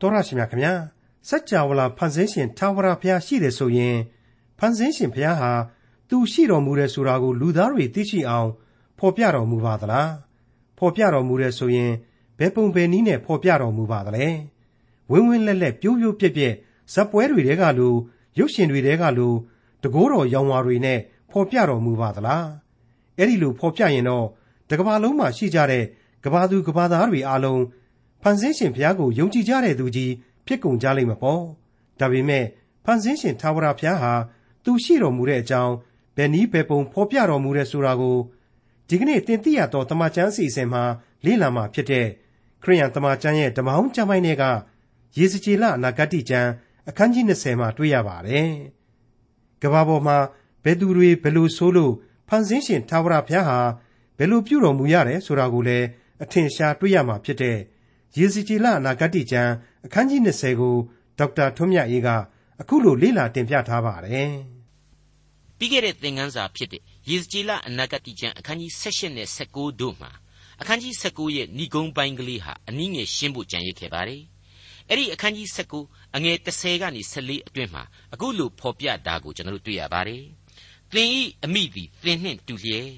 တော်ရရှိမြခင်ဗျာစัจ java လာဖန်ဆင်းရှင်ထာဝရဘုရားရှိတယ်ဆိုရင်ဖန်ဆင်းရှင်ဘုရားဟာသူရှိတော်မူတယ်ဆိုတာကိုလူသားတွေသိရှိအောင်ဖော်ပြတော်မူပါသလားဖော်ပြတော်မူတယ်ဆိုရင်ဘယ်ပုံဘယ်နည်းနဲ့ဖော်ပြတော်မူပါသလဲဝင်းဝင်းလက်လက်ပြိုးပြိုးပြက်ပြက်ဇက်ပွဲတွေတဲကလိုရုပ်ရှင်တွေတဲကလိုတကိုးတော်ရောင်ဝါတွေနဲ့ဖော်ပြတော်မူပါသလားအဲ့ဒီလိုဖော်ပြရင်တော့တကဘာလုံးမှာရှိကြတဲ့ကဘာသူကဘာသားတွေအားလုံး ဖန်ဆင်းရှင်ဘုရားကိုယုံကြည်ကြတဲ့သူကြီးဖြစ်ကုန်ကြလိမ့်မှာပေါ့ဒါပေမဲ့ဖန်ဆင်းရှင်သာဝရဘုရားဟာသူရှိတော်မူတဲ့အကြောင်းဘယ်နည်းဘယ်ပုံဖော်ပြတော်မူတဲ့ဆိုတာကိုဒီကနေ့သင်သိရသောတမန်ကျမ်းအစီအစဉ်မှာလေ့လာမှာဖြစ်တဲ့ခရိယန်တမန်ကျမ်းရဲ့ဓမ္မဟောင်းကျမ်းပိုင်းတွေကယေစကြည်လအနာဂတ်ကျမ်းအခန်းကြီး20မှာတွေ့ရပါတယ်။ကဘာပေါ်မှာဘယ်သူတွေဘယ်လိုဆိုးလို့ဖန်ဆင်းရှင်သာဝရဘုရားဟာဘယ်လိုပြုတော်မူရတယ်ဆိုတာကိုလည်းအထင်ရှားတွေ့ရမှာဖြစ်တဲ့ ရေစီကြည်လအနာဂတ်ကျမ်းအခန်းကြီး20ကိုဒေါက်တာထွန်းမြတ်အေးကအခုလိုလေ့လာတင်ပြထားပါတယ်။ပြီးခဲ့တဲ့သင်ခန်းစာဖြစ်တဲ့ရေစီကြည်လအနာဂတ်ကျမ်းအခန်းကြီး18နဲ့19တို့မှာအခန်းကြီး19ရဲ့ဏိဂုံးပိုင်းကလေးဟာအနည်းငယ်ရှင်းဖို့ကြံရစ်ခဲ့ပါတယ်။အဲ့ဒီအခန်းကြီး19အငယ်30ကနေ14အတွင်းမှာအခုလိုဖော်ပြတာကိုကျွန်တော်တို့တွေ့ရပါတယ်။သင်ဤအမိသည်သင်နှင့်တူလျက်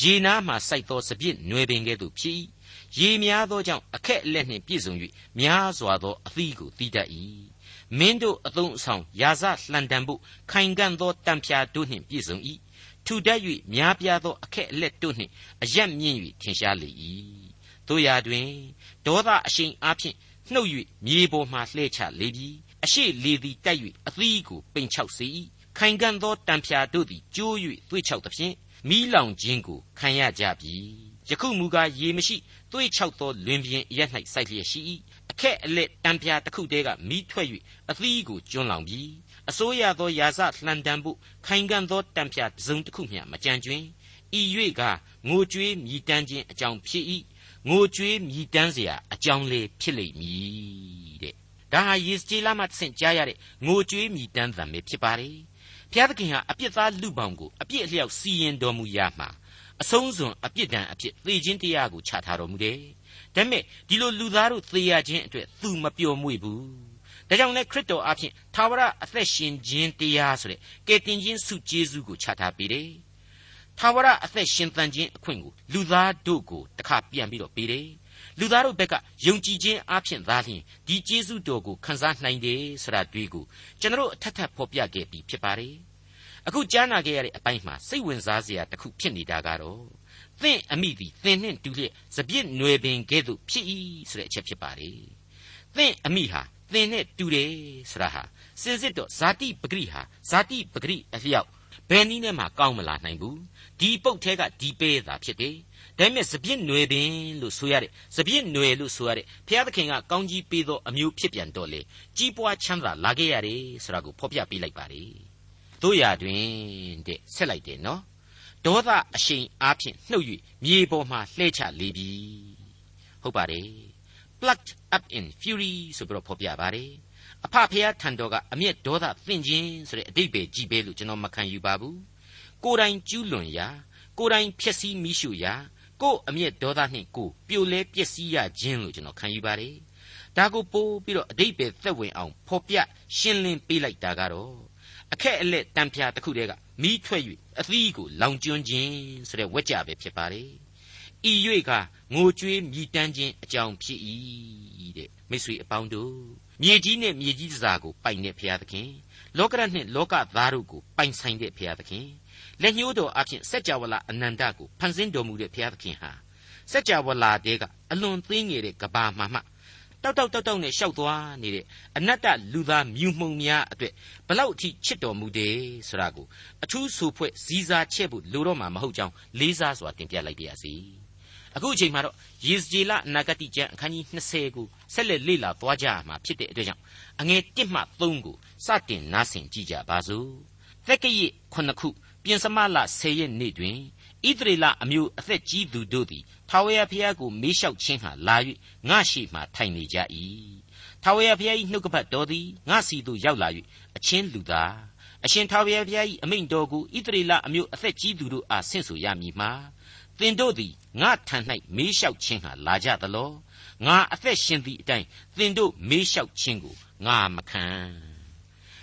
ရေနားမှစိုက်သောစပြစ်နွယ်ပင်ကဲ့သို့ဖြစ်၏ ရေများသောကြောင့်အခက်အလက်နှင့်ပြည့်စုံ၍များစွာသောအသီးကိုသီးတတ်၏မင်းတို့အသုံးအဆောင်ယာစလှန်တံဖို့ခိုင်ကန့်သောတံဖျားတို့နှင့်ပြည့်စုံ၏ထူတတ်၍များပြားသောအခက်အလက်တို့နှင့်အယက်မြင့်၍ထင်ရှားလေ၏တို့ရာတွင်ဒေါသအရှိန်အားဖြင့်နှုတ်၍မြေပေါ်မှလှဲချလေပြီအရှိလေသည်တိုက်၍အသီးကိုပိန်ချောက်စေ၏ခိုင်ကန့်သောတံဖျားတို့သည်ကျိုး၍သွေ့ချောက်သဖြင့်မိလောင်ခြင်းကိုခံရကြပြီ ယခုမူကားရေမရှိသွေးချောက်သောလွင်ပြင်အရက်၌စိုက်လျက်ရှိ၏အခက်အလက်တံပြာတစ်ခုတည်းကမိထွက်၍အသီးကိုကျွန်းလောင်ပြီးအစိုးရသောယာစလှန်တန်ဖို့ခိုင်ခံ့သောတံပြာစုံတစ်ခုမျှမကြံကျွင်ဤ၍ကငိုကြွေးမြည်တမ်းခြင်းအကြောင်းဖြစ်၏ငိုကြွေးမြည်တမ်းเสียအကြောင်းလေးဖြစ်လိမ့်မည်တဲ့ဒါဟာယေစကြည်လာမှဆင့်ကြားရတဲ့ငိုကြွေးမြည်တမ်းသံပဲဖြစ်ပါလေဘုရားသခင်ဟာအပြစ်သားလူပေါင်းကိုအပြစ်အလျောက်စီရင်တော်မူရာမှာ အဆုံးစွန်အပြစ်ဒဏ်အဖြစ်သေခြင်းတရားကိုချထားတော်မူတယ်။ဒါပေမဲ့ဒီလိုလူသားတို့သေရခြင်းအတွက်သူမပျော်မွေ့ဘူး။ဒါကြောင့်လဲခရစ်တော်အဖင်သာဝရအသက်ရှင်ခြင်းတရားဆိုတဲ့ကယ်တင်ခြင်းစုကျေးဇူးကိုချထားပေးတယ်။သာဝရအသက်ရှင်သန်ခြင်းအခွင့်ကိုလူသားတို့ကိုတခါပြန်ပြီးတော့ပေးတယ်။လူသားတို့ဘက်ကယုံကြည်ခြင်းအဖြစ်သာလျှင်ဒီကျေးဇူးတော်ကိုခံစားနိုင်တယ်ဆိုတာတွေ့ကိုကျွန်တော်အထက်ထပ်ဖော်ပြခဲ့ပြီးဖြစ်ပါတယ်။ အခုကြားနာခဲ့ရတဲ့အပိုင်းမှာစိတ်ဝင်စားစရာတစ်ခုဖြစ်နေတာကတော့သင်အမိသည်သင်နှင့်တူလျက်စပြစ်နွယ်ပင်ကဲ့သို့ဖြစ်၏ဆိုတဲ့အချက်ဖြစ်ပါလေသင်အမိဟာသင်နဲ့တူတယ်ဆိုတာဟာစင်စစ်တော့ဇာတိပဂရိဟာဇာတိပဂရိအလျောက်ဘယ်နည်းနဲ့မှကောင်းမလာနိုင်ဘူးဒီပုတ်ထဲကဒီပဲသာဖြစ်တယ်ဒါပေမဲ့စပြစ်နွယ်ပင်လို့ဆိုရတဲ့စပြစ်နွယ်လို့ဆိုရတဲ့ဘုရားသခင်ကကောင်းကြီးပေးသောအမျိုးဖြစ်ပြန်တော့လေကြီးပွားချမ်းသာလာခဲ့ရတယ်ဆိုတာကိုဖော်ပြပေးလိုက်ပါလေ တို့ရာတွင်တဲ့ဆက်လိုက်တယ်နော်ဒေါသအရှိန်အားဖြင့်နှုတ်၍မြေပေါ်မှလှဲချလေပြီဟုတ်ပါတယ် plucked up in fury ဆိုပြီးတော့ဖော်ပြပါတယ်အဖဖျားထံတော်ကအမျက်ဒေါသသင်ခြင်းဆိုတဲ့အတိတ်ပဲကြည်ပဲလို့ကျွန်တော်မခံယူပါဘူးကိုယ်တိုင်ကျူးလွန်ရာကိုယ်တိုင်ဖျက်ဆီးမိရှုရာကိုယ်အမျက်ဒေါသနှင့်ကိုပြိုလဲပျက်စီးရခြင်းလို့ကျွန်တော်ခံယူပါတယ်ဒါကိုပို့ပြီးတော့အတိတ်ပဲသက်ဝင်အောင်ဖော်ပြရှင်းလင်းပေးလိုက်တာကတော့ အခက်အလက်တံဖျားတစ်ခုတည်းကမိထွက်၍အသီးကိုလောင်ကျွမ်းခြင်းဆိုတဲ့ဝက်ကြပဲဖြစ်ပါတယ်။ဤ၍ကငိုကြွေးမြည်တမ်းခြင်းအကြောင်းဖြစ်၏တဲ့မိတ်ဆွေအပေါင်းတို့မြေကြီးနဲ့မြေကြီးစားကိုပိုင်တဲ့ဘုရားသခင်လောကရနှင့်လောကသားတို့ကိုပိုင်ဆိုင်တဲ့ဘုရားသခင်လက်ညှိုးတော်အဖြစ်စัจ java လာအနန္တကိုဖန်ဆင်းတော်မူတဲ့ဘုရားသခင်ဟာစัจ java လာတဲကအလွန်သေးငယ်တဲ့ကဘာမှမှ တောက်တောက်တောက်တောက်နဲ့ရှောက်သွားနေတဲ့အနတ္တလူသားမြူမှုန်များအတွက်ဘလောက်အထိချစ်တော်မူတယ်ဆိုတာကိုအထူးဆိုဖွဲ့စည်းစားချက်ဖို့လိုတော့မှာမဟုတ်ကြောင်းလေးစားစွာတင်ပြလိုက်ပါရစေအခုအချိန်မှာတော့ယေဇကျေလအနာဂတိကျမ်းအခန်းကြီး20ကိုဆက်လက်လေ့လာသွားကြရမှာဖြစ်တဲ့အတွက်ကြောင့်အငယ်1မှ3ကိုစတင်နားဆင်ကြည့်ကြပါစို့သက်ကရစ်9ခုပြင်စမလ10ရက်နေ့တွင် ဣသရေလအမျိုးအသက်ကြီးသူတို့သည်ထာဝရဘုရားကိုမေးလျှောက်ခြင်းဟာလာ၍ငါရှိမှထိုင်နေကြ၏ထာဝရဘုရား၏နှုတ်ကပတ်တော်သည်ငါစီသို့ရောက်လာ၍အချင်းလူသားအရှင်ထာဝရဘုရား၏အမိန့်တော်ကိုဣသရေလအမျိုးအသက်ကြီးသူတို့အားဆင့်ဆိုရမည်မှာသင်တို့သည်ငါထံ၌မေးလျှောက်ခြင်းဟာလာကြသလောငါအသက်ရှင်သည့်အတိုင်းသင်တို့မေးလျှောက်ခြင်းကိုငါမခံ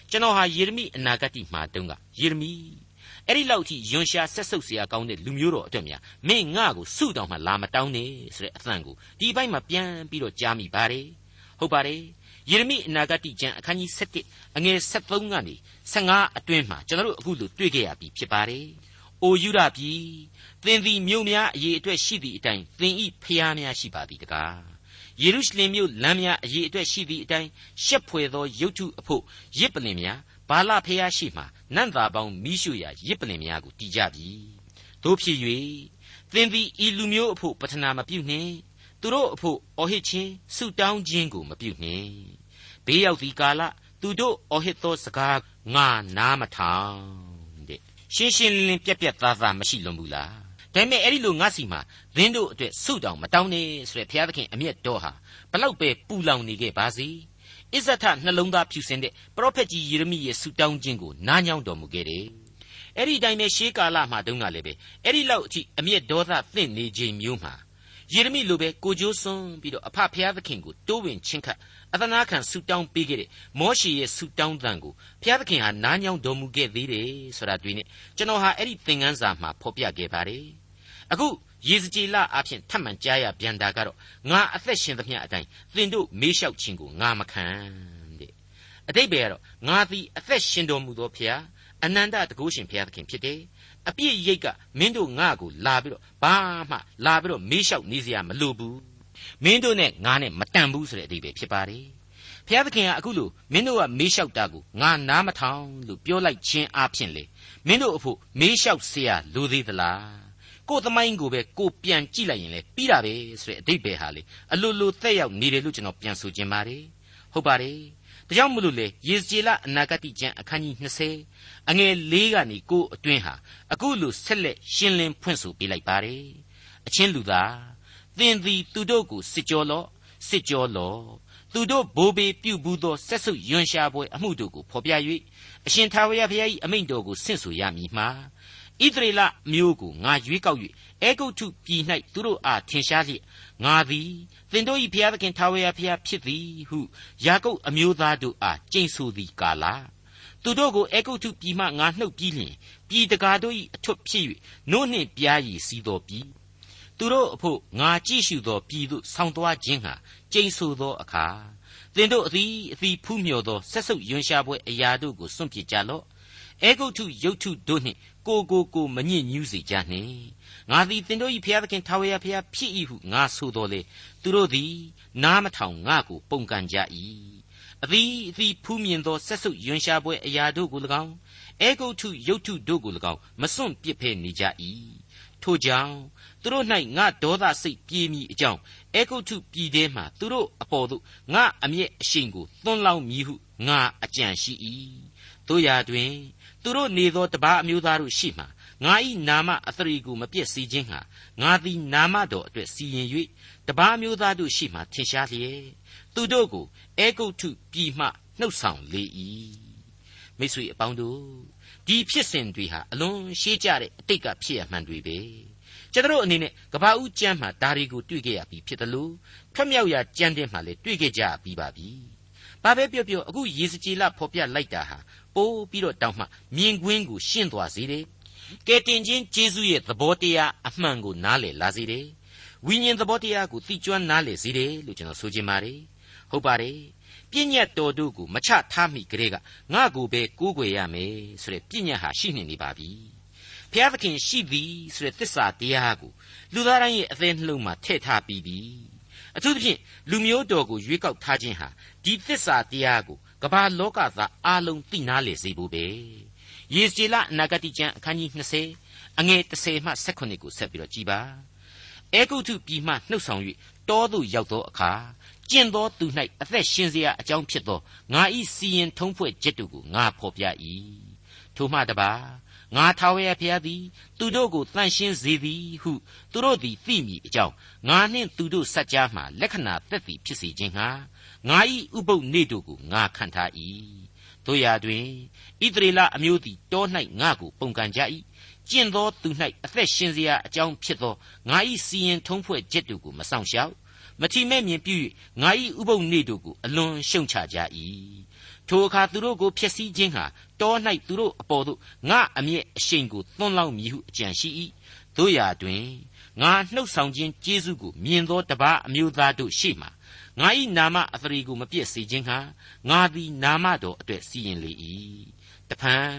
ကျွန်တော်ဟာယေရမိအနာဂတ်မှာတုန်းကယေရမိ အဲ့ဒီလောက်ထိယွန်ရှာဆက်ဆုပ်เสียကောင်းတဲ့လူမျိုးတော်အတွက်များမင်းငါ့ကိုစုတောင်မှလာမတောင်းနဲ့ဆိုတဲ့အသံကိုဒီဘက်မှာပြန်ပြီးတော့ကြားမိပါတယ်ဟုတ်ပါတယ်ယေရမိအနာဂတ်ကျမ်းအခန်းကြီး7အငယ်73ကနေ15အတွင်းမှာကျွန်တော်တို့အခုလိုတွေ့ကြရပြီဖြစ်ပါတယ်။အိုယူရပြီသင်သည်မြို့များအရေးအတွက်ရှိသည့်အတိုင်းသင်ဤဖျားများရှိပါသည်တကား။ယေရုရှလင်မြို့လမ်းများအရေးအတွက်ရှိသည့်အတိုင်းရှက်ဖွယ်သောရုပ်ထုအဖို့ရစ်ပလင်များဘာလဖျားရှိမှ နန့်သာပေါင်းမိရှုရာရစ်ပလင်များကိုတည်ကြပြီ။တို့ဖြစ်၍သင်သည်ဤလူမျိုးအဖို့ပထနာမပြုနှင့်သူတို့အဖို့အော်ဟစ်ခြင်းဆုတောင်းခြင်းကိုမပြုနှင့်ဘေးရောက်သည့်ကာလသူတို့အော်ဟစ်သောစကားငါနားမထောင်တဲ့ရှင်းရှင်းလင်းလင်းပြက်ပြက်သားသားမရှိလွန်ဘူးလားဒါပေမဲ့အဲ့ဒီလိုငါစီမှာသင်တို့အတွက်ဆုတောင်းမတောင်းနဲ့ဆိုရယ်ဘုရားသခင်အမျက်တော်ဟာဘလောက်ပဲပူလောင်နေခဲ့ပါစေ အစ္ဆထနှလုံးသားဖြူစင်တဲ့ပရောဖက်ကြီးယေရမိရဲ့ဆုတောင်းခြင်းကိုနားညောင်းတော်မူခဲ့တယ်အဲ့ဒီတိုင်းပဲရှေးကာလမှာတုန်းကလည်းပဲအဲ့ဒီလောက်အထိအမျက်ဒေါသသင့်နေခြင်းမျိုးမှာယေရမိလိုပဲကိုကြိုးစွန်းပြီးတော့အဖဖျားသခင်ကိုတိုးဝင်ချင်းခတ်အသနာခံဆူတောင်းပေးခဲ့တဲ့မောရှေရဲ့ဆူတောင်းတန်ကိုဘုရားသခင်ဟာနားညောင်းတော်မူခဲ့သေးတယ်ဆိုတာတွေ့နေကျွန်တော်ဟာအဲ့ဒီသင်ခန်းစာမှာဖော်ပြခဲ့ပါတယ်အခု ယေဇကျေလအဖြစ်ထပ်မံကြားရပြန်တာကတော့ငါအသက်ရှင်သမျှအတိုင်းသင်တို့မေးလျှောက်ခြင်းကိုငါမခံတဲ့အတိတ်ပဲကတော့ငါသည်အသက်ရှင်တော်မူသောဖျားအနန္တတကုရှင်ဘုရားသခင်ဖြစ်တယ်အပြည့်ရိတ်ကမင်းတို့ငါ့ကိုလာပြီးတော့ဘာမှလာပြီးတော့မေးလျှောက်နေစရာမလိုဘူးမင်းတို့နဲ့ငါနဲ့မတန်ဘူးဆိုတဲ့အဓိပ္ပာယ်ဖြစ်ပါတယ်ဘုရားသခင်ကအခုလိုမင်းတို့ကမေးလျှောက်တာကိုငါနားမထောင်လို့ပြောလိုက်ခြင်းအပြင်လေမင်းတို့အဖို့မေးလျှောက်เสียလိုသေးသလား ကိုယ်သမိုင်းကိုပဲကိုပြန်ကြည့်လိုက်ရင်လေပြီးတာပဲဆိုတဲ့အဓိပ္ပာယ်ဟာလေအလိုလိုသက်ရောက်နေတယ်လို့ကျွန်တော်ပြန်ဆိုခြင်းပါတယ်ဟုတ်ပါတယ်ဒါကြောင့်မလို့လေယေဇကျေလအနာဂတိကျမ်းအခန်းကြီး20အငယ်၄ကနေကိုအတွင်းဟာအခုလိုဆက်လက်ရှင်းလင်းဖွင့်ဆိုပေးလိုက်ပါတယ်အချင်းလူသားသင်သည်သူတို့ကိုစစ်ကြောလော့စစ်ကြောလော့သူတို့ဘိုးဘေးပြုဘူးသောဆက်ဆုပ်ယွန်ရှာပွဲအမှုတို့ကိုဖော်ပြ၍အရှင်သာဝရဘုရား၏အမိန့်တော်ကိုဆင့်ဆိုရမည်မှာ ဣသရေလမျိုးကိုငါရွေးကောက်၍အေဂုတ်ထုပြည်၌သူတို့အားထင်ရှားလျက်ငါသည်သင်တို့၏ဘုရားသခင်ထာဝရဘုရားဖြစ်သည်ဟုယာကုပ်အမျိုးသားတို့အားကျိန်ဆိုသည်ကာလသူတို့ကိုအေဂုတ်ထုပြည်မှငါနှုတ်ပြီးလျှင်ပြည်တကာတို့၏အထွတ်ဖြစ်၍နို့နှင့်ပြားရည်စီးတော်ပြည်သူတို့အဖို့ငါကြည့်ရှုသောပြည်သို့ဆောင်းသွားခြင်းဟာကျိန်ဆိုသောအခါသင်တို့အသည်အသည်ဖူးမြော်သောဆက်ဆုပ်ယွန်ရှာပွဲအရာတို့ကိုစွန့်ပစ်ကြလော့အေဂုတ်ထုယုတ်ထုတို့နှင့် ကိုကိုကိုမညစ်ညူးစေကြနှင့်ငါသည်သင်တို့၏ဘုရားသခင်ထာဝရဘုရားဖြစ်၏ဟုငါဆိုတော်လေသူတို့သည်နားမထောင်ငါကိုပုန်ကန်ကြ၏အသည်အသည်ဖူးမြင်သောဆက်ဆုပ်ယွန်ရှာပွဲအရာတို့ကို၎င်းအေဂုတ်ထုယုတ်ထုတို့ကို၎င်းမစွန့်ပစ်ဖဲနေကြ၏ထိုကြောင့်သူတို့၌ငါဒေါသစိတ်ပြေးမိအကြောင်းအေဂုတ်ထုပြည်ထဲမှသူတို့အပေါ်သို့ငါအမျက်အရှိန်ကိုသွန်းလောင်းမည်ဟုငါအကြံရှိ၏တို့ရာတွင် သူတို့နေသောတပါးအမျိုးသားတို့ရှိမှငါ၏နာမအသရေကိုမပြည့်စည်ခြင်းဟာငါသည်နာမတော်အတွက်စီရင်၍တပါးမျိုးသားတို့ရှိမှထင်ရှားလျက်သူတို့ကိုအေဂုတ်ထုပြည်မှနှုတ်ဆောင်လေ၏မိတ်ဆွေအပေါင်းတို့ဒီဖြစ်စဉ်တွေဟာအလွန်ရှေးကြတဲ့အတိတ်ကဖြစ်ရမှန်တွေပဲကျွန်တော်အနေနဲ့ကဘာဦးကျမ်းမှာဒါတွေကိုတွေ့ခဲ့ရပြီဖြစ်တယ်လို့ထွက်မြောက်ရာကျမ်းတဲ့မှာလည်းတွေ့ခဲ့ကြပြီးပါပြီဘာပဲပြောပြောအခုယေစကြည်လဖော်ပြလိုက်တာဟာ ပိုးပြီးတော့တောင်းမှမြင်ကွင်းကိုရှင်းသွားစေတယ်ကဲတင်ချင်းဂျေဇုရဲ့သဘောတရားအမှန်ကိုနားလည်လာစေတယ်ဝိညာဉ်သဘောတရားကိုသိကျွမ်းနားလည်စေတယ်လို့ကျွန်တော်ဆိုချင်ပါတယ်ဟုတ်ပါတယ်ပြည့်ညတ်တော်တို့ကိုမချထားမိကြတဲ့ကငါကိုပဲကိုးကွယ်ရမယ်ဆိုတဲ့ပြည့်ညတ်ဟာရှိနေနေပါပြီဘုရားသခင်ရှိသည်ဆိုတဲ့သစ္စာတရားကိုလူသားတိုင်းရဲ့အသေးနှလုံးမှာထည့်ထားပြီးပြီအထူးသဖြင့်လူမျိုးတော်ကိုရွေးကောက်ထားခြင်းဟာဒီသစ္စာတရားကို ကမ္ဘာလောကသားအလုံးသိနာလေစေဖို့ပဲယေစီလအနာဂတိကျမ်းအခန်းကြီး20အငယ်30မှ18ကိုဆက်ပြီးတော့ကြည်ပါအေဂုတ်ထုပြည်မှနှုတ်ဆောင်၍တောသို့ရောက်သောအခါကျင့်သောသူ၌အသက်ရှင်เสียအကြောင်းဖြစ်သောငါဤစီရင်ထုံးဖွဲ့ချက်တို့ကိုငါဖော်ပြ၏ထိုမှတပါ ငါထာဝရဘုရားသည်သူတို့ကိုတန်ရှင်းစေသည်ဟုသူတို့သည်သိမိအကြောင်းငါနှင့်သူတို့စัจ जा မှလက္ခဏာသက်သည်ဖြစ်စေခြင်းဟာငါ၏ဥပုပ်နေ့တို့ကိုငါခံထား၏တို့ရာတွင်ဣသရေလအမျိုးသည်တော၌ငါကိုပုန်ကန်ကြ၏ကျင့်သောသူ၌အသက်ရှင်เสียအကြောင်းဖြစ်သောငါ၏စီရင်ထုံးဖွဲ့ချက်တို့ကိုမဆောင်ရှောက်မ မထီမဲ့မြင်ပြု၍ငါ၏ဥပုပ်နေ့တို့ကိုအလွန်ရှုံချကြ၏ထိုအခါသူတို့ကိုဖျက်ဆီးခြင်းဟာ တော၌သူတို့အပေါ်သို့ငါအမျက်အရှိန်ကိုသွန်းလောင်းမည်ဟုအကြံရှိ၏တို့ရာတွင်ငါနှုတ်ဆောင်ခြင်းကျေးဇူးကိုမြင်သောတပါအမျိုးသားတို့ရှေ့မှငါ၏နာမအသရေကိုမပြည့်စေခြင်းဟာငါသည်နာမတော်အတွက်စီရင်လေ၏တဖန်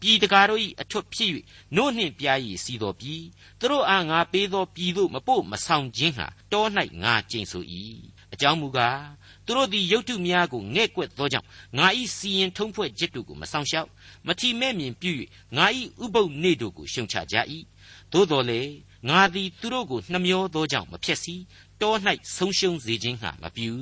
ပြည်တကာတို့၏အထွတ်ဖြစ်၍နို့နှင့်ပြားရည်စီတော်ပြည်သူတို့အားငါပေးသောပြည်သို့မပို့မဆောင်ခြင်းဟာတော၌ငါကျိန်ဆို၏ အကြောင်းမူကားသူတို့သည်ရုတ်တုများကိုငဲ့ကွက်သောကြောင့်ငါ၏စီရင်ထုံးဖွဲ့ချက်တို့ကိုမဆောင်ရှောက်မထီမဲ့မြင်ပြု၍ငါ၏ဥပုပ်နေ့တို့ကိုရှုံချကြ၏သို့တော်လေငါသည်သူတို့ကိုနှမျောသောကြောင့်မဖြစ်စီတော၌ဆုံးရှုံးစေခြင်းဟာမပြု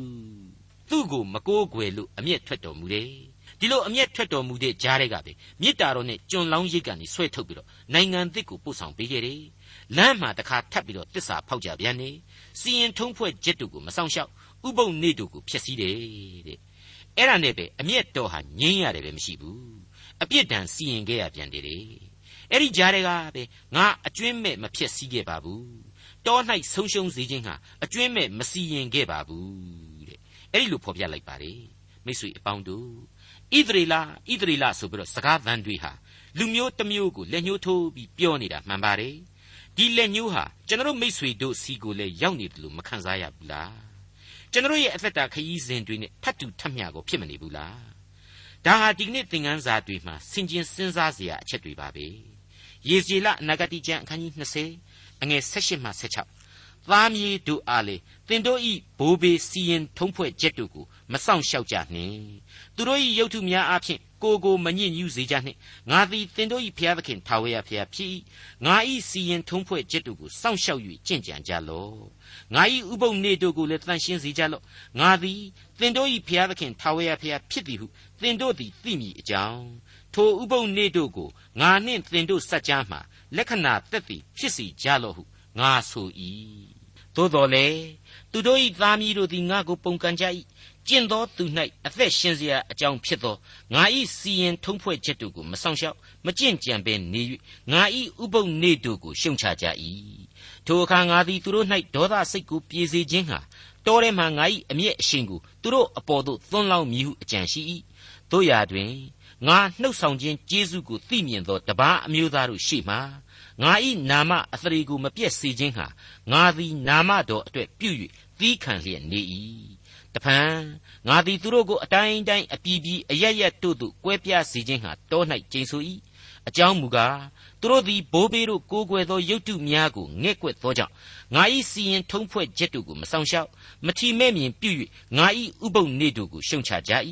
သူ့ကိုမကိုးကွယ်လို့အမျက်ထွက်တော်မူတယ်ဒီလိုအမျက်ထွက်တော်မူတဲ့ကြားတွေကပဲမေတ္တာတော်နဲ့ကျွန်လောင်းရိတ်ကနေဆွဲထုတ်ပြီးတော့နိုင်ငံသစ်ကိုပို့ဆောင်ပေးခဲ့တယ်လမ်းမှာတခါထပ်ပြီးတော့တစ္ဆာဖောက်ကြပြန်နေစီရင်ထုံးဖွဲ့ချက်တို့ကိုမဆောင်ရှောက် ဥပုံနေတို့ကိုဖျက်ဆီးတယ်တဲ့အဲ့ဒါနဲ့ပဲအမျက်တော်ဟာငြင်းရတယ်ပဲမရှိဘူးအပြစ်ဒဏ်စီရင်ခဲ့ရပြန်တယ်အဲ့ဒီကြားတွေကပဲငါအကျွင်းမဲ့မဖြစ်စည်းခဲ့ပါဘူးတော၌ဆုံးရှုံးစေခြင်းဟာအကျွင်းမဲ့မစီရင်ခဲ့ပါဘူးတဲ့အဲ့ဒီလိုဖော်ပြလိုက်ပါတယ်မိတ်ဆွေအပေါင်းတို့ဣသရေလဣသရေလဆိုပြီးတော့စကားသံတွေဟာလူမျိုးတစ်မျိုးကိုလက်ညှိုးထိုးပြီးပြောနေတာမှန်ပါတယ်ဒီလက်ညှိုးဟာကျွန်တော်မိတ်ဆွေတို့စီကိုလည်းရောက်နေတယ်လို့မခံစားရဘူးလား ကျွန်တော်ရဲ့အသက်တာခရီးစဉ်တွေနဲ့ထပ်တူထပ်မျှကိုဖြစ်မနေဘူးလားဒါဟာဒီကနေ့သင်ခန်းစာတွေမှာဆင်ခြင်စဉ်းစားစရာအချက်တွေပါပဲယေဇေလအနာဂတိကျမ်းအခန်းကြီး20အငယ်16မှ16သားမြေတို့အားလေသင်တို့ဤဘိုးဘေးစီရင်ထုံးဖွဲ့ချက်တို့ကိုမဆောင်လျှောက်ကြနှင့်သူတို့ဤရုပ်ထုများအဖြစ် ကိုကိုမညစ်ညူးစေကြနှင့်ငါသည်သင်တို့ဤဖျားသခင်ထာဝရဖျားဖြစ်၏ငါဤစီရင်ထုံးဖွဲ့ချက်တို့ကိုစောင့်ရှောက်၍ကြင့်ကြံကြလော့ငါဤဥပုံနေတို့ကိုလည်းတန်ရှင်းစေကြလော့ငါသည်သင်တို့ဤဖျားသခင်ထာဝရဖျားဖြစ်သည်ဟုသင်တို့သည်သိမည်အကြောင်းထိုဥပုံနေတို့ကိုငါနှင့်သင်တို့စัจ जा မှလက္ခဏာသက်သည်ဖြစ်စီကြလော့ဟုငါဆို၏ သို့တော်လေသူတို့၏သားမီးတို့သည်ငါကိုပုန်ကန်ကြ၏ကျင့်သောသူ၌အသက်ရှင်เสียအကြောင်းဖြစ်သောငါ၏စီရင်ထုံးဖွဲ့ချက်တို့ကိုမဆောင်ရှောက်မကျင့်ကြံဘဲနေ၍ငါ၏ဥပုပ်နေတို့ကိုရှုံချကြ၏ထိုအခါငါသည်သူတို့၌ဒေါသစိတ်ကိုပြေစေခြင်းဟာတောထဲမှငါ၏အမျက်အရှိန်ကိုသူတို့အပေါ်သို့သွန်းလောင်းမည်ဟုအကြံရှိ၏တို့ရာတွင်ငါနှုတ်ဆောင်ခြင်းကျေးဇူးကိုသိမြင်သောတပါးအမျိုးသားတို့ရှေ့မှာ ငါ၏နာမအသရေကိုမပြည့်စေခြင်းဟာငါသည်နာမတော်အတွက်ပြု၍သီးခံလျက်နေ၏တဖန်ငါသည်သူတို့ကိုအတိုင်းတိုင်းအပြည်ပြည်အရရက်တို့သို့ကွဲပြားစေခြင်းဟာတော၌ကျိန်ဆို၏အကြောင်းမူကားသူတို့သည်ဘိုးဘေးတို့ကိုးကွယ်သောယုတ်တုများကိုငဲ့ကွက်သောကြောင့်ငါ၏စီရင်ထုံးဖွဲ့ချက်တို့ကိုမဆောင်ရှောက်မထီမဲ့မြင်ပြု၍ငါ၏ဥပုံနေတို့ကိုရှုံချကြ၏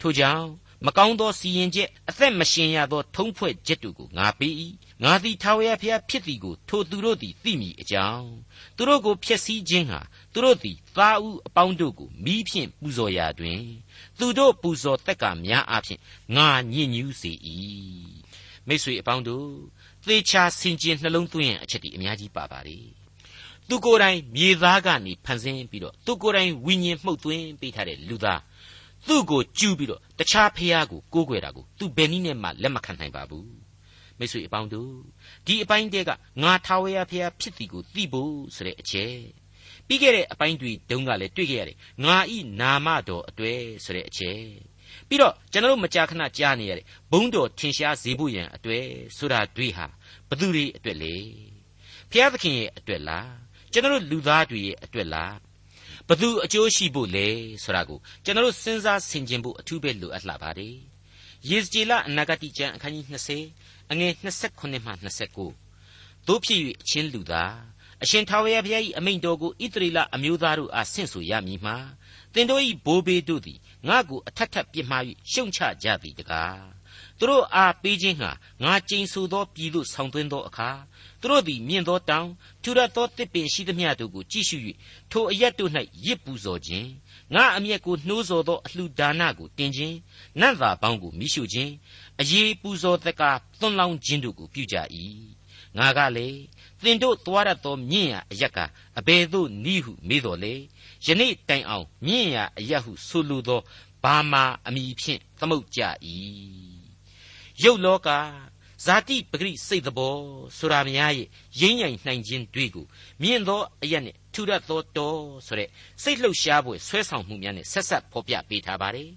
ထိုကြောင့် မကောင်းသောစီရင်ချက်အသက်မရှင်ရသောထုံးဖွဲ့ချက်တို့ကိုငါပေး၏ငါသည်ထာဝရဘုရားဖြစ်သည်ကိုထိုသူတို့သည်သိမည်အကြောင်းသူတို့ကိုဖျက်ဆီးခြင်းဟာသူတို့သည်သားဦးအပေါင်းတို့ကိုမိဖြင့်ပူဇော်ရာတွင် သူတို့ပူဇော်တက်ကများအဖြစ်ငါညစ်ညူးစေ၏မိတ်ဆွေအပေါင်းတို့သေချာဆင်ခြင်နှလုံးသွင်းအချက်ဒီအများကြီးပါပါလေသူကိုယ်တိုင်မြေသားကနေဖန်ဆင်းပြီးတော့သူကိုယ်တိုင်ဝိညာဉ်မှုတ်သွင်းပေးထားတဲ့လူသား သူ့ကိုကျူးပြီးတော့တခြားဖះကိုကိုးကွယ်တာကိုသူဘယ်နည်းနဲ့မှလက်မခံနိုင်ပါဘူးမိတ်ဆွေအပေါင်းတို့ဒီအပိုင်းတဲကငါထာဝရဖះဖြစ်သည်ကိုသိဖို့ဆိုတဲ့အချက်ပြီးခဲ့တဲ့အပိုင်းတွေတုန်းကလည်းတွေ့ခဲ့ရတယ်ငါဤနာမတော်အတွေ့ဆိုတဲ့အချက်ပြီးတော့ကျွန်တော်တို့မကြာခဏကြားနေရတယ်ဘုံတော်ထင်ရှားစေဖို့ရန်အတွေ့ဆိုတာတွေ့ဟာဘသူတွေအတွက်လေဖျားသခင်ရဲ့အတွက်လားကျွန်တော်တို့လူသားတွေရဲ့အတွက်လား ဘသူအကျိုးရှိဖို့လဲဆိုတာကိုကျွန်တော်တို့စဉ်းစားဆင်ခြင်ဖို့အထူးပဲလိုအပ်လာပါတယ်ယေဇကျေလအနာဂတိကျမ်းအခန်းကြီး20အငယ်28မှ29တို့ဖြစ်၍အချင်းလူသားအရှင်ထာဝရဘုရား၏အမိန့်တော်ကိုဣသရေလအမျိုးသားတို့အားဆင့်ဆိုရမည်မှာသင်တို့၏ဘိုးဘေးတို့သည်ငါ့ကိုအထက်ထပ်ပြစ်မှား၍ရှုံချကြသည်တကားသူတို့အားပေးခြင်းဟာငါကြိမ်ဆိုသောပြည်သို့ဆောင်သွင်းသောအခါ သူတို့သည်မြင့်သောတောင်ထူရသောတစ်ပင်ရှိသမျှတို့ကိုကြည့်ရှု၍ထိုအရက်တို့၌ရစ်ပူဇော်ခြင်းငါအမျက်ကိုနှိုးဆော်သောအလှဒါနကိုတင်ခြင်းနတ်သာပေါင်းကိုမိရှုခြင်းအရေးပူဇော်သက္ကာသွန်လောင်းခြင်းတို့ကိုပြုကြ၏ငါကလည်းသင်တို့သွားရသောမြင့်ရာအရက်ကအဘယ်သို့နီးဟုမေးတော်လေယနေ့တိုင်အောင်မြင့်ရာအရက်ဟုဆိုလိုသောဘာမာအမိဖြင့်သမုတ်ကြ၏ရုပ်လောက ဇာတိပဂရိစိတ်တော်ဆိုတာများရဲ့ရင်းရိုင်နှိုင်ခြင်းတွေကိုမြင့်သောအရက်နဲ့ထူရသောတော်ဆိုတဲ့စိတ်လှုပ်ရှားပွဲဆွဲဆောင်မှုများနဲ့ဆက်ဆက်ဖော်ပြပေးထားပါတယ်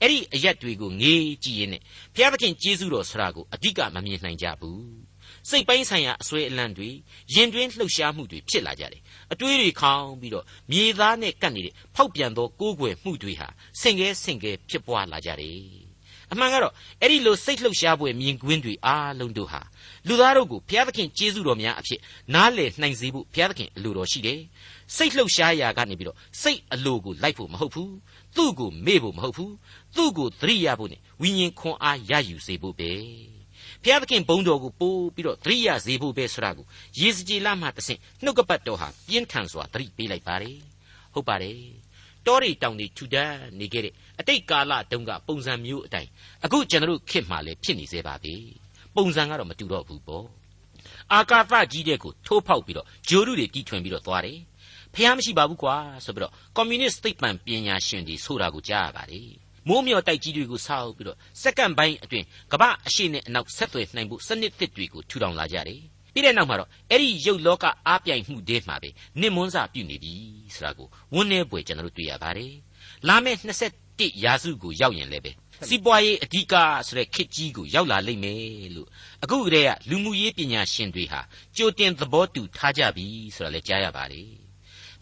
အဲ့ဒီအရက်တွေကိုငေးကြည့်ရင်းနဲ့ဘုရားသခင်ကျေးဇူးတော်ဆိုတာကိုအဓိကမမြင်နိုင်ကြဘူးစိတ်ပိုင်းဆိုင်ရာအစွဲအလန့်တွေရင်တွင်းလှုပ်ရှားမှုတွေဖြစ်လာကြတယ်အတွေးတွေခေါင်းပြီးတော့မြေသားနဲ့ကပ်နေတဲ့ဖောက်ပြန်သောကိုးကွယ်မှုတွေဟာဆင်ကဲဆင်ကဲဖြစ်ပွားလာကြတယ် အမှန်ကတော့အဲ့ဒီလိုစိတ်လှုပ်ရှားပွဲမြင်ကွင်းတွေအားလုံးတို့ဟာလူသားတို့ကိုဘုရားသခင်ကျေးဇူးတော်များအဖြစ်နားလည်နှိုင်စေဖို့ဘုရားသခင်အလိုတော်ရှိတယ်စိတ်လှုပ်ရှားရာကနေပြီးတော့စိတ်အလိုကိုလိုက်ဖို့မဟုတ်ဘူးသူ့ကိုမေ့ဖို့မဟုတ်ဘူးသူ့ကိုသတိရဖို့နဲ့ဝိညာဉ်ခွန်အားရယူစေဖို့ပဲဘုရားသခင်ဘုန်းတော်ကိုပို့ပြီးတော့သတိရစေဖို့ပဲဆိုတာကိုယေစကြည်လမှတဆင့်နှုတ်ကပတ်တော်ဟာပြင်းထန်စွာသတိပေးလိုက်ပါတယ်ဟုတ်ပါတယ် တောရီတောင်တွေထူတန်းနေခဲ့တဲ့အတိတ်ကာလတုန်းကပုံစံမျိုးအတိုင်းအခုကျွန်တော်ခေတ်မှလည်းဖြစ်နေသေးပါပြီပုံစံကတော့မတူတော့ဘူးပေါ့အာကာသကြီးတဲ့ကိုထိုးဖောက်ပြီးတော့ဂျိုရုတွေတီထွင်ပြီးတော့သွားတယ်ဖះမရှိပါဘူးကွာဆိုပြီးတော့ကွန်မြူနစ်သိပ္ပံပညာရှင်တွေဆိုတာကိုကြားရပါတယ်မိုးမျောတိုက်ကြီးတွေကိုဆောက်ပြီးတော့စက္ကန့်ပိုင်းအတွင်းကမ္ဘာအရှိနဲ့အနောက်ဆက်သွယ်နိုင်ဖို့စနစ်သစ်တွေကိုထူထောင်လာကြတယ် ပြီးတဲ့နောက်မှာတော့အဲ့ဒီရုပ်လောကအားပြိုင်မှုတွေမှာပဲနစ်မွန်းစာပြုနေပြီဆိုတာကိုဝန်းနေပွေကျွန်တော်တို့တွေ့ရပါတယ်လာမယ့်21ရာစုကိုရောက်ရင်လည်းပဲစီးပွားရေးအဓိကဆိုတဲ့ခစ်ကြီးကိုရောက်လာလိမ့်မယ်လို့အခုကတည်းကလူမှုရေးပညာရှင်တွေဟာကြိုတင်သဘောတူထားကြပြီဆိုတာလည်းကြားရပါတယ်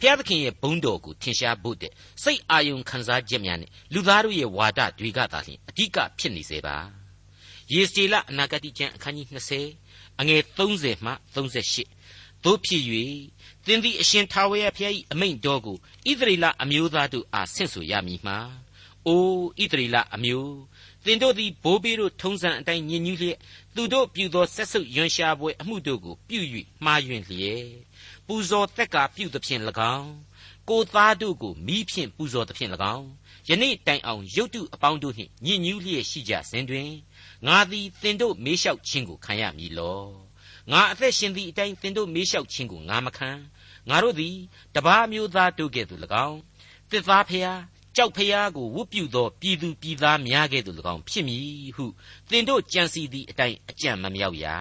ဖျားသခင်ရဲ့ဘုန်းတော်ကိုထင်ရှားဖို့တဲ့စိတ်အာယုံခံစားချက်များနဲ့လူသားတို့ရဲ့ဝါဒတွေကသာလျှင်အဓိကဖြစ်နေစေပါယေစီလအနာဂတိကျမ်းအခန်းကြီး20 အငယ်30မှ38တို့ဖြစ်၍သင်သည်အရှင်ထာဝရဘုရား၏အမိန့်တော်ကိုဣသရေလအမျိုးသားတို့အားဆင့်ဆိုရမည်မှာအိုဣသရေလအမျိုးသင်တို့သည်ဘိုးဘေးတို့ထုံးစံအတိုင်းညင်ညူးလျက်သူတို့ပြုသောဆက်ဆုပ်ယွန်ရှာပွဲအမှုတို့ကိုပြု၍မှားယွင်းလျက်ပူဇော်သက်ကာပြုသဖြင့်၎င်း ကိုသားတို့ကိုမိဖြင့်ပူဇော်သဖြင့်၎င်းယနေ့တိုင်အောင်ရုတ်တုအပေါင်းတို့နှင့်ညင်ညူးလျက်ရှိကြစဉ်တွင်ငါသည်သင်တို့မေးလျှောက်ခြင်းကိုခံရမည်လောငါအသက်ရှင်သည့်အတိုင်းသင်တို့မေးလျှောက်ခြင်းကိုငါမခံငါတို့သည်တပါးမျိုးသားတို့ကဲ့သို့၎င်းတစ်သားဖျားကြောက်ဖျားကိုဝတ်ပြုသောပြည်သူပြည်သားများကဲ့သို့၎င်းဖြစ်မည်ဟုသင်တို့ကြံစီသည့်အတိုင်းအကြံမမြောက်ရာ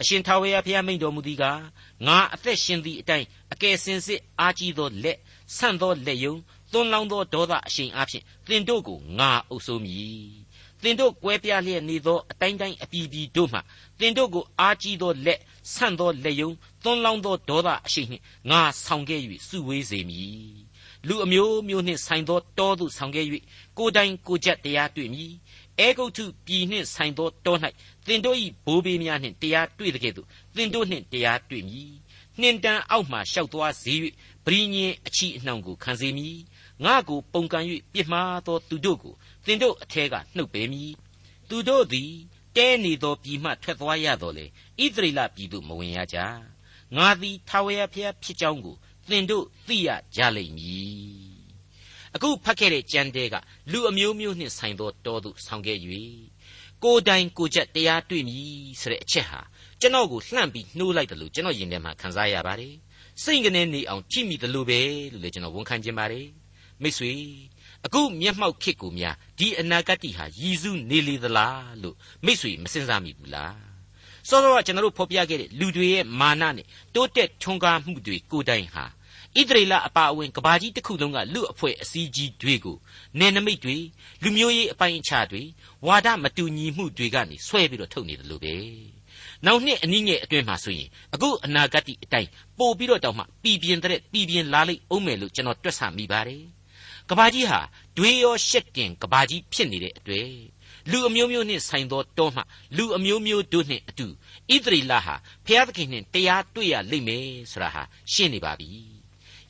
အရှင်ထာဝရဘုရားမိန့်တော်မူသည်ကားငါအသက်ရှင်သည့်အတိုင်းအကယ်စင်စစ်အားကြီးသောလက်ဆန့်သောလက်ယုံသွန်းလောင်းသောဒေါသအရှိန်အားဖြင့်သင်တို့ကိုငါအုပ်ဆိုးမည်သင်တို့ကွဲပြားလျက်နေသောအတိုင်းတိုင်းအပြည်ပြည်တို့မှသင်တို့ကိုအားကြီးသောလက်ဆန့်သောလက်ယုံသွန်းလောင်းသောဒေါသအရှိန်နှင့်ငါဆောင်ခဲ့၍စုဝေးစေမည်လူအမျိုးမျိုးနှင့်ဆိုင်သောတောသို့ဆောင်ခဲ့၍ကိုယ်တိုင်ကိုကြက်တရားတွေ့မည် အဲဂုတ်ထုပြည်နှင့်ဆိုင်သောတော၌သင်တို့၏ဘိုးဘေးများနှင့်တရားတွေ့တဲ့ကဲ့သို့သင်တို့နှင့်တရားတွေ့မည်နှင်တန်အောက်မှလျှောက်သွားစေ၍ပရိညင်အချီအနှောင်ကိုခံစေမည်ငါကိုပုန်ကန်၍ပြစ်မှားသောသူတို့ကိုသင်တို့အထက်ကနှုတ်ပေမည်သူတို့သည်တဲနေသောပြည်မှထွက်သွားရတော်လေဣသရေလပြည်သို့မဝင်ရကြငါသည်ထာဝရဘုရားဖြစ်ကြောင်းကိုသင်တို့သိရကြလိမ့်မည် အခုဖတ်ခဲ့တဲ့ကြံတဲကလူအမျိုးမျိုးနှင့်ဆိုင်သောတောသို့ဆောင်ခဲ့၍ကိုယ်တိုင်ကိုယ်ချက်တရားတွေ့မည်ဆိုတဲ့အချက်ဟာကျွန်တော်ကိုလှမ်းပြီးနှိုးလိုက်တယ်လို့ကျွန်တော်ယင်ထဲမှာခံစားရပါတယ်စိတ်ကနေနေအောင်ကြည့်မိတယ်လို့ပဲလို့လည်းကျွန်တော်ဝန်ခံခြင်းပါတယ်မိတ်ဆွေအခုမျက်မှောက်ခေတ်ကိုများဒီအနာဂတ်ဟာရည်စူးနေလေသလားလို့မိတ်ဆွေမစင်စားမိဘူးလားစောစောကကျွန်တော်တို့ဖော်ပြခဲ့တဲ့လူတွေရဲ့မာနနဲ့တိုးတက်ထွန်းကားမှုတွေကိုယ်တိုင်ဟာ ဣသရေလအပါအဝင်ကဘာကြီးတစ်ခုလုံးကလူအဖွဲ့အစည်းကြီးတွေကိုနယ်နိမိတ်တွေလူမျိုးရေးအပိုင်းအခြားတွေဝါဒမတူညီမှုတွေကနေဆွဲပြီးတော့ထုတ်နေတယ်လို့ပဲနောက်နှစ်အနည်းငယ်အတွင်းမှာဆိုရင်အခုအနာဂတ်အတိုင်းပို့ပြီးတော့တောင်မှပြည်ပြင်းတဲ့ပြည်ပြင်းလာလိမ့်အောင်မယ်လို့ကျွန်တော်တွက်ဆမိပါတယ်ကဘာကြီးဟာဒွေရောရှက်တင်ကဘာကြီးဖြစ်နေတဲ့အတွေ့လူအမျိုးမျိုးနှင့်ဆိုင်သောတောမှလူအမျိုးမျိုးတို့နှင့်အတူဣသရေလဟာဖျားသခင်နှင့်တရားတွေ့ရလိမ့်မယ်ဆိုတာဟာရှင်းနေပါပြီ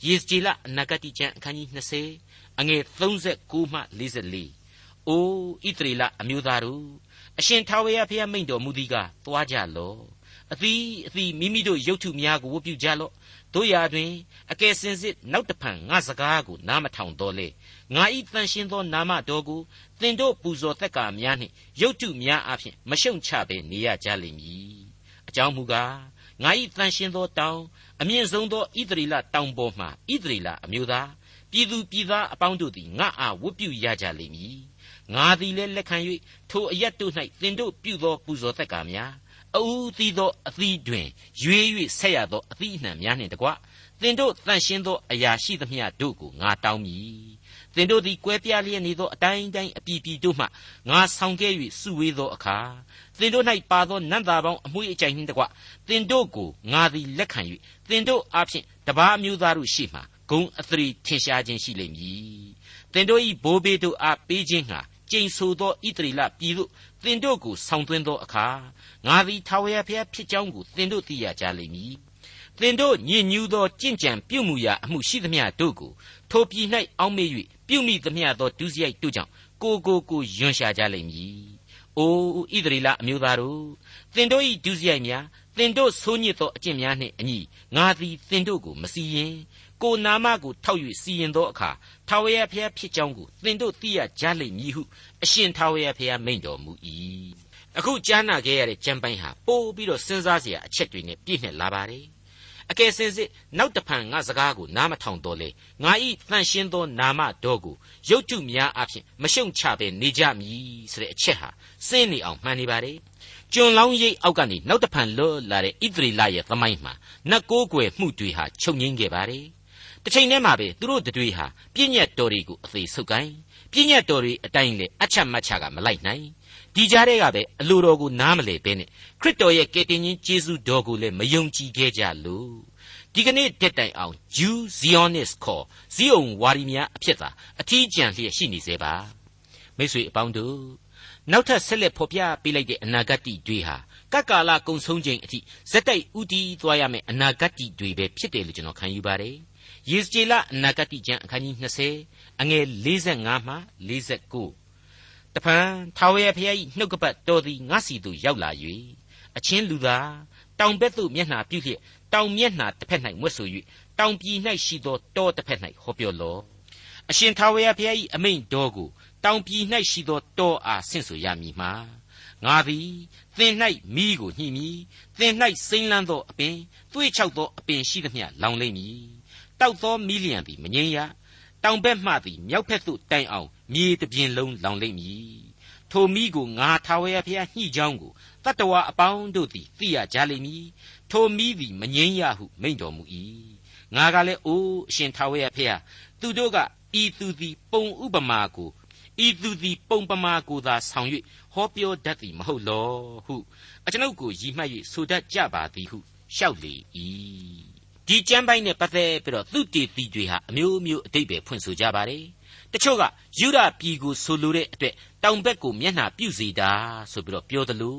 ယေစကြည်လအနာဂတိကျမ်းအခန်းကြီး20အငယ်39မှ44အိုးဣသရေလအမျိုးသားတို့အရှင်ထာဝရဘုရားမိန့်တော်မူသည်ကသွားကြလော့အသီးအသီးမိမိတို့ရုပ်ထုများကိုဝတ်ပြုကြလော့တို့ရာတွင်အကယ်စင်စစ်နောက်တဖန်ငါစကားကိုနားမထောင်တော့လေငါဤတန်ရှင်းသောနာမတော်ကိုသင်တို့ပူဇော်သက်ကာများနှင့်ရုပ်ထုများအဖျင်မရှုံချဘဲနေရကြလိမ့်မည်အကြောင်းမူကားငါဤတန်ရှင်းသောတောင်အမြင့်ဆုံးသောဣသရေလတောင်ပေါ်မှဣသရေလအမျိုးသားပြည်သူပြည်သားအပေါင်းတို့သည်ငါအားဝတ်ပြုရကြလိမ့်မည်ငါသည်လည်းလက်ခံ၍ထိုအရက်တို့၌သင်တို့ပြုသောပူဇော်သက်ကာများအူးသီးသောအသီးတွင်ရွေး၍ဆက်ရသောအသီးအနှံများနှင့်တကွသင်တို့တန်ရှင်းသောအရာရှိသမျှတို့ကိုငါတောင်းမည်သင်တို့သည်ကွဲပြားလျက်နေသောအတိုင်းတိုင်းအပြည်ပြည်တို့မှငါဆောင်ခဲ့၍စုဝေးသောအခါ သင်တို့၌ပါသောနတ်သားပေါင်းအမွှေးအကြိုင်နှင့်တကွသင်တို့ကိုငါသည်လက်ခံ၍သင်တို့အားဖြင့်တပါးမျိုးသားတို့ရှိမှဂုံအသရေထင်ရှားခြင်းရှိလိမ့်မည်သင်တို့၏ဘိုးဘေးတို့အားပေးခြင်းဟာကျိန်ဆိုသောဣတရီလပြည်သို့သင်တို့ကိုဆောင်သွင်းသောအခါငါသည်ထာဝရဘုရားဖြစ်ကြောင်းကိုသင်တို့သိရကြလိမ့်မည်သင်တို့ညင်ညူးသောကြင်ကြံပြုမှုရာအမှုရှိသမျှတို့ကိုထိုပြည်၌အောက်မေ့၍ပြုမိသမျှသောဒုစရိုက်တို့ကြောင့်ကိုကိုကိုယွန်ရှာကြလိမ့်မည်။ အိုဣသရေလအမျိုးသားတို့သင်တို့၏ဒုစရိုက်များသင်တို့ဆိုးညစ်သောအကျင့်များနှင့်အညီငါသည်သင်တို့ကိုမစီရင်ကိုနာမကိုထောက်၍စီရင်သောအခါထာဝရဘုရားဖြစ်ကြောင်းကိုသင်တို့သိရကြလိမ့်မည်ဟုအရှင်ထာဝရဘုရားမိန့်တော်မူ၏အခုကြားနာခဲ့ရတဲ့ကျမ်းပိုင်းဟာပို့ပြီးတော့စဉ်းစားစရာအချက်တွေနဲ့ပြည့်နှက်လာပါတယ် အကယ်စင်စစ်နောက်တဖန်ငါစကားကိုနားမထောင်တော့လေငါဤတန်ရှင်းသောနာမတော်ကိုရုပ်တုများအဖြစ်မရှုံချပဲနေကြမည်ဆိုတဲ့အချက်ဟာစင်းနေအောင်မှန်နေပါတယ်ကျွန်လောင်းရိပ်အောက်ကနေနောက်တဖန်လွတ်လာတဲ့ဣသရေလရဲ့သမိုင်းမှာနတ်ကိုးကွယ်မှုတွေဟာချုပ်ငင်းခဲ့ပါတယ်တစ်ချိန်တည်းမှာပဲသူတို့တွေဟာပြည့်ညက်တော်တွေကိုအသေးဆုပ်ကိုင်းပြည့်ညက်တော်တွေအတိုင်းလေအချက်မတ်ချကမလိုက်နိုင် ဒီကြားထဲကပဲအလိုတော်ကိုနားမလဲပဲနဲ့ခရစ်တော်ရဲ့ကယ်တင်ရှင်ယေရှုတော်ကိုလည်းမယုံကြည်ခဲ့ကြလို့ဒီကနေ့တက်တိုင်အောင် Jew Zionist ခေါ်ဇီးအောင်ဝါရီများအဖြစ်သာအထီးကျန်လျက်ရှိနေစေပါမိတ်ဆွေအပေါင်းတို့နောက်ထပ်ဆက်လက်ဖော်ပြပေးလိုက်တဲ့အနာဂတ်တွေဟာကကာလကုံဆုံးခြင်းအထိဇက်တိုက်ဥတီးသွားရမယ့်အနာဂတ်တွေပဲဖြစ်တယ်လို့ကျွန်တော်ခံယူပါတယ်ယေစကြည်လအနာဂတ်ကျမ်းအခန်းကြီး20အငယ်45မှ49 တဖန်ထာဝရဘုရား၏နှုတ်ကပတ်တော်သည်ငါစီသို့ရောက်လာ၍အချင်းလူသားတောင်ဘက်သို့မျက်နှာပြုလျက်တောင်မျက်နှာတစ်ဖက်၌မွတ်ဆို၍တောင်ပြည်၌ရှိသောတောတစ်ဖက်၌ဟောပြောလော့အရှင်ထာဝရဘုရား၏အမိန့်တော်ကိုတောင်ပြည်၌ရှိသောတောအားဆင့်ဆိုရမည်မှာငါသည်သင်၌မိကိုညှိမည်သင်၌စိမ့်လန်းသောအပင်သွေးချောက်သောအပင်ရှိသမျှလောင်လိမ့်မည်တောက်သောမီးလျံသည်မငြိမ်းရတောင်ဘက်မှသည်မြောက်ဘက်သို့တိုင်အောင် မြေတပြင်လုံးလောင်လိမ့်မည်ထိုမိကိုငါထာဝရဘုရားညှိကြောင်းကိုတတ္တဝါအပေါင်းတို့သည်သိရကြလိမ့်မည်ထိုမိသည်မငြိမ်းရဟုမိန့်တော်မူ၏ငါကလည်းအိုးအရှင်ထာဝရဘုရားသူတို့ကဤသူသည်ပုံဥပမာကိုဤသူသည်ပုံပမာကိုသာဆောင်၍ဟောပြောတတ်သည်မဟုတ်လောဟုအကျွန်ုပ်ကိုရည်မှတ်၍ဆိုတတ်ကြပါသည်ဟုလျှောက်လေ၏ဒီကျမ်းပိုင်းနဲ့ပတ်သက်ပြီးတော့သူတေတီတွေဟာအမျိုးမျိုးအတိတ်ပဲဖွင့်ဆိုကြပါတယ် တချို့ကယူဒပြည်ကိုဆိုလိုတဲ့အတွက်တောင်ဘက်ကိုမျက်နှာပြုစေတာဆိုပြီးတော့ပြောသလို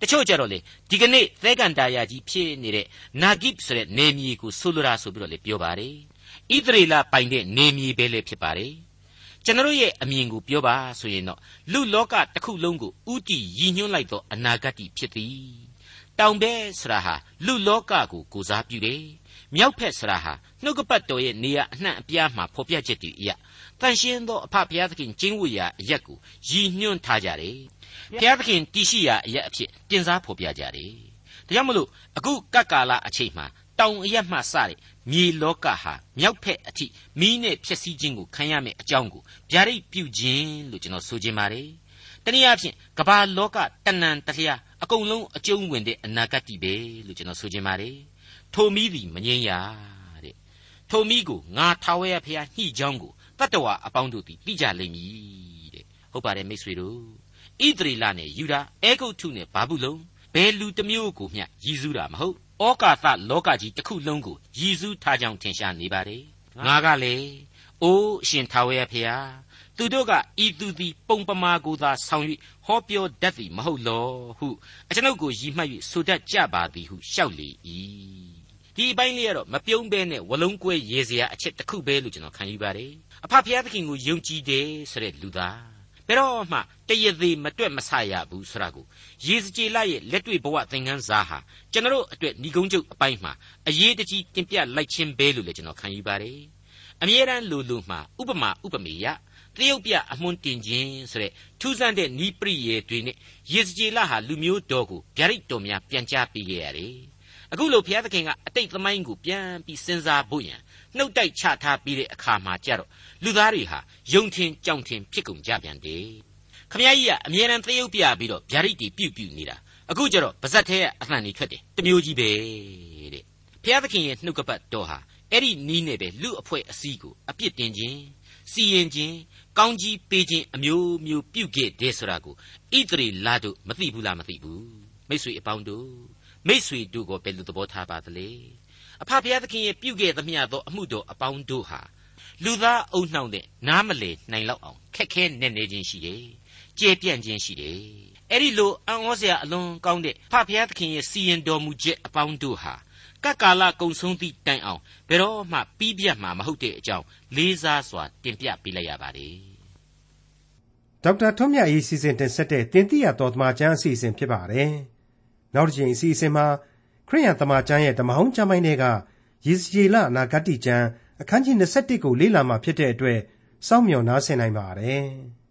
တချို့ကြတော့လေဒီကနေ့သဲကန်တာယာကြီးဖြစ်နေတဲ့နာဂိပ်ဆိုတဲ့နေမြေကိုဆိုလိုတာဆိုပြီးတော့လေပြောပါတယ်ဣသရေလပိုင်တဲ့နေမြေပဲလေဖြစ်ပါတယ်ကျွန်တော်ရဲ့အမြင်ကိုပြောပါဆိုရင်တော့လူလောကတစ်ခုလုံးကိုဥတီရည်ညွှန်းလိုက်သောအနာဂတ်ဖြစ်သည်တောင်ဘဲဆိုတာဟာလူလောကကိုကိုစားပြုတယ် မြောက်ဖက်ဆိုတာဟာနှုတ်ကပတ်တော်ရဲ့နေရာအနှံ့အပြားမှာဖော်ပြချက်တွေအရာတန်ရှင်းသောအဖဘုရားသခင်ကျင်းဝတ်ရာအရက်ကိုရည်ညွှန်းထားကြတယ်ဘုရားသခင်တည်ရှိရာအရက်အဖြစ်တင်စားဖော်ပြကြတယ်ဒါကြောင့်မလို့အခုကပ်ကာလအချိန်မှာတောင်အရက်မှစတဲ့မြေလောကဟာမြောက်ဖက်အထိမီးနဲ့ဖြစ်စည်းခြင်းကိုခံရမယ့်အကြောင်းကိုဗျာဒိတ်ပြုခြင်းလို့ကျွန်တော်ဆိုခြင်းပါတယ်တနည်းအားဖြင့်ကမ္ဘာလောကတဏ္ဏတလျာအကုန်လုံးအကျုံးဝင်တဲ့အနာဂတ်တည်ပဲလို့ကျွန်တော်ဆိုခြင်းပါတယ် ထိုမီးသည်မငြိမ်းရတဲ့ထိုမီးကိုငါထာဝရဘုရားညှိကြောင်းကိုတတ္တဝါအပေါင်းတို့သည်သိကြလိမ့်မည်တဲ့ဟုတ်ပါတယ်မိတ်ဆွေတို့ဣသရေလနဲ့ယူဒာအဲဂုတ်ထုနဲ့ဘာဘူးလုံဘယ်လူတစ်မျိုးကိုမျှရည်စူးတာမဟုတ်ဩကာသလောကကြီးတစ်ခုလုံးကိုရည်စူးထားကြောင်းထင်ရှားနေပါတယ်ငါကလေအိုးအရှင်ထာဝရဘုရားသူတို့ကဤသူသည်ပုံပမာကိုသာဆောင်၍ဟောပြောတတ်သည်မဟုတ်လောဟုအကျွန်ုပ်ကိုရည်မှတ်၍ဆိုတတ်ကြပါသည်ဟုလျှောက်လေ၏ ဒီအပိုင်းလေးကတော့မပြုံးဘဲနဲ့ဝလုံးကွဲရေစရာအချက်တစ်ခုပဲလို့ကျွန်တော်ခံယူပါတယ်အဖဖျားသခင်ကိုယုံကြည်တယ်ဆိုတဲ့လူသားဘယ်တော့မှတရသေးမတွက်မဆရဘူးဆိုတာကိုရေစကြည်လာရဲ့လက်တွေ့ဘဝသင်ခန်းစာဟာကျွန်တော်အတွက်ဏီကုန်းချုပ်အပိုင်းမှာအရေးတကြီးတင်ပြလိုက်ခြင်းပဲလို့လည်းကျွန်တော်ခံယူပါတယ်အမြဲတမ်းလူလူမှာဥပမာဥပမေယတရုတ်ပြအမွှန်းတင်ခြင်းဆိုတဲ့ထူးဆန်းတဲ့နီးပရိယေတွေနဲ့ရေစကြည်လာဟာလူမျိုးတော်ကိုဗျာဒိတ်တော်များပြန်ကြားပေးခဲ့ရတယ် အခုလိုဘုရားသခင်ကအတိတ်သမိုင်းကိုပြန်ပြီးစဉ်းစားဖို့ရန်နှုတ်တိုက်ချထားပြီးတဲ့အခါမှာကြတော့လူသားတွေဟာယုံထင်ကြောင်ထင်ဖြစ်ကုန်ကြပြန်တယ်ခမည်းကြီးကအမြဲတမ်းသရုပ်ပြပြီးတော့ဗျာဒိတ်တွေပြုတ်ပြုတ်နေတာအခုကျတော့ဗဇက်ထဲကအသံကြီးထွက်တယ်တမျိုးကြီးပဲတဲ့ဖျားသခင်ရဲ့နှုတ်ကပတ်တော်ဟာအဲ့ဒီနီးနဲ့ပဲလူအဖွဲ့အစည်းကိုအပြစ်တင်ခြင်းစီရင်ခြင်းကောင်းကြီးပေးခြင်းအမျိုးမျိုးပြုခဲ့တယ်ဆိုတာကိုဣသရေလတို့မသိဘူးလားမသိဘူးမိတ်ဆွေအပေါင်းတို့ မိတ်ဆွေတို့ကိုဘယ်လိုသဘောထားပါသလဲအဖဖျားသခင်ရဲ့ပြုခဲ့သမျှသောအမှုတော်အပေါင်းတို့ဟာလူသားအုံနှောင်းတဲ့နားမလေနိုင်လောက်အောင်ခက်ခဲနေနေခြင်းရှိတယ်ကျေပြန့်ခြင်းရှိတယ်အဲ့ဒီလိုအံ့ဩစရာအလွန်ကောင်းတဲ့ဖဖျားသခင်ရဲ့စီရင်တော်မူချက်အပေါင်းတို့ဟာကကာလကုံဆုံးသည့်တိုင်အောင်ဘယ်တော့မှပြီးပြတ်မှာမဟုတ်တဲ့အကြောင်းလေးစားစွာတင်ပြပေးလိုက်ရပါတယ်ဒေါက်တာထွန်းမြတ်ရေးစီစဉ်တင်ဆက်တဲ့တင်ပြတော်သမာကျမ်းအစီအစဉ်ဖြစ်ပါတယ် နောက်တစ်ချိန်အစီအစဉ်မှာခရိယန်သမာကျမ်းရဲ့ဓမ္မဟောင်းကျမ်းပိုင်းတွေကယေဇကျေလအနာဂတ်ကျမ်းအခန်းကြီး21ကိုလေ့လာမှဖြစ်တဲ့အတွက်စောင့်မျှော်နားဆင်နိုင်ပါတယ်။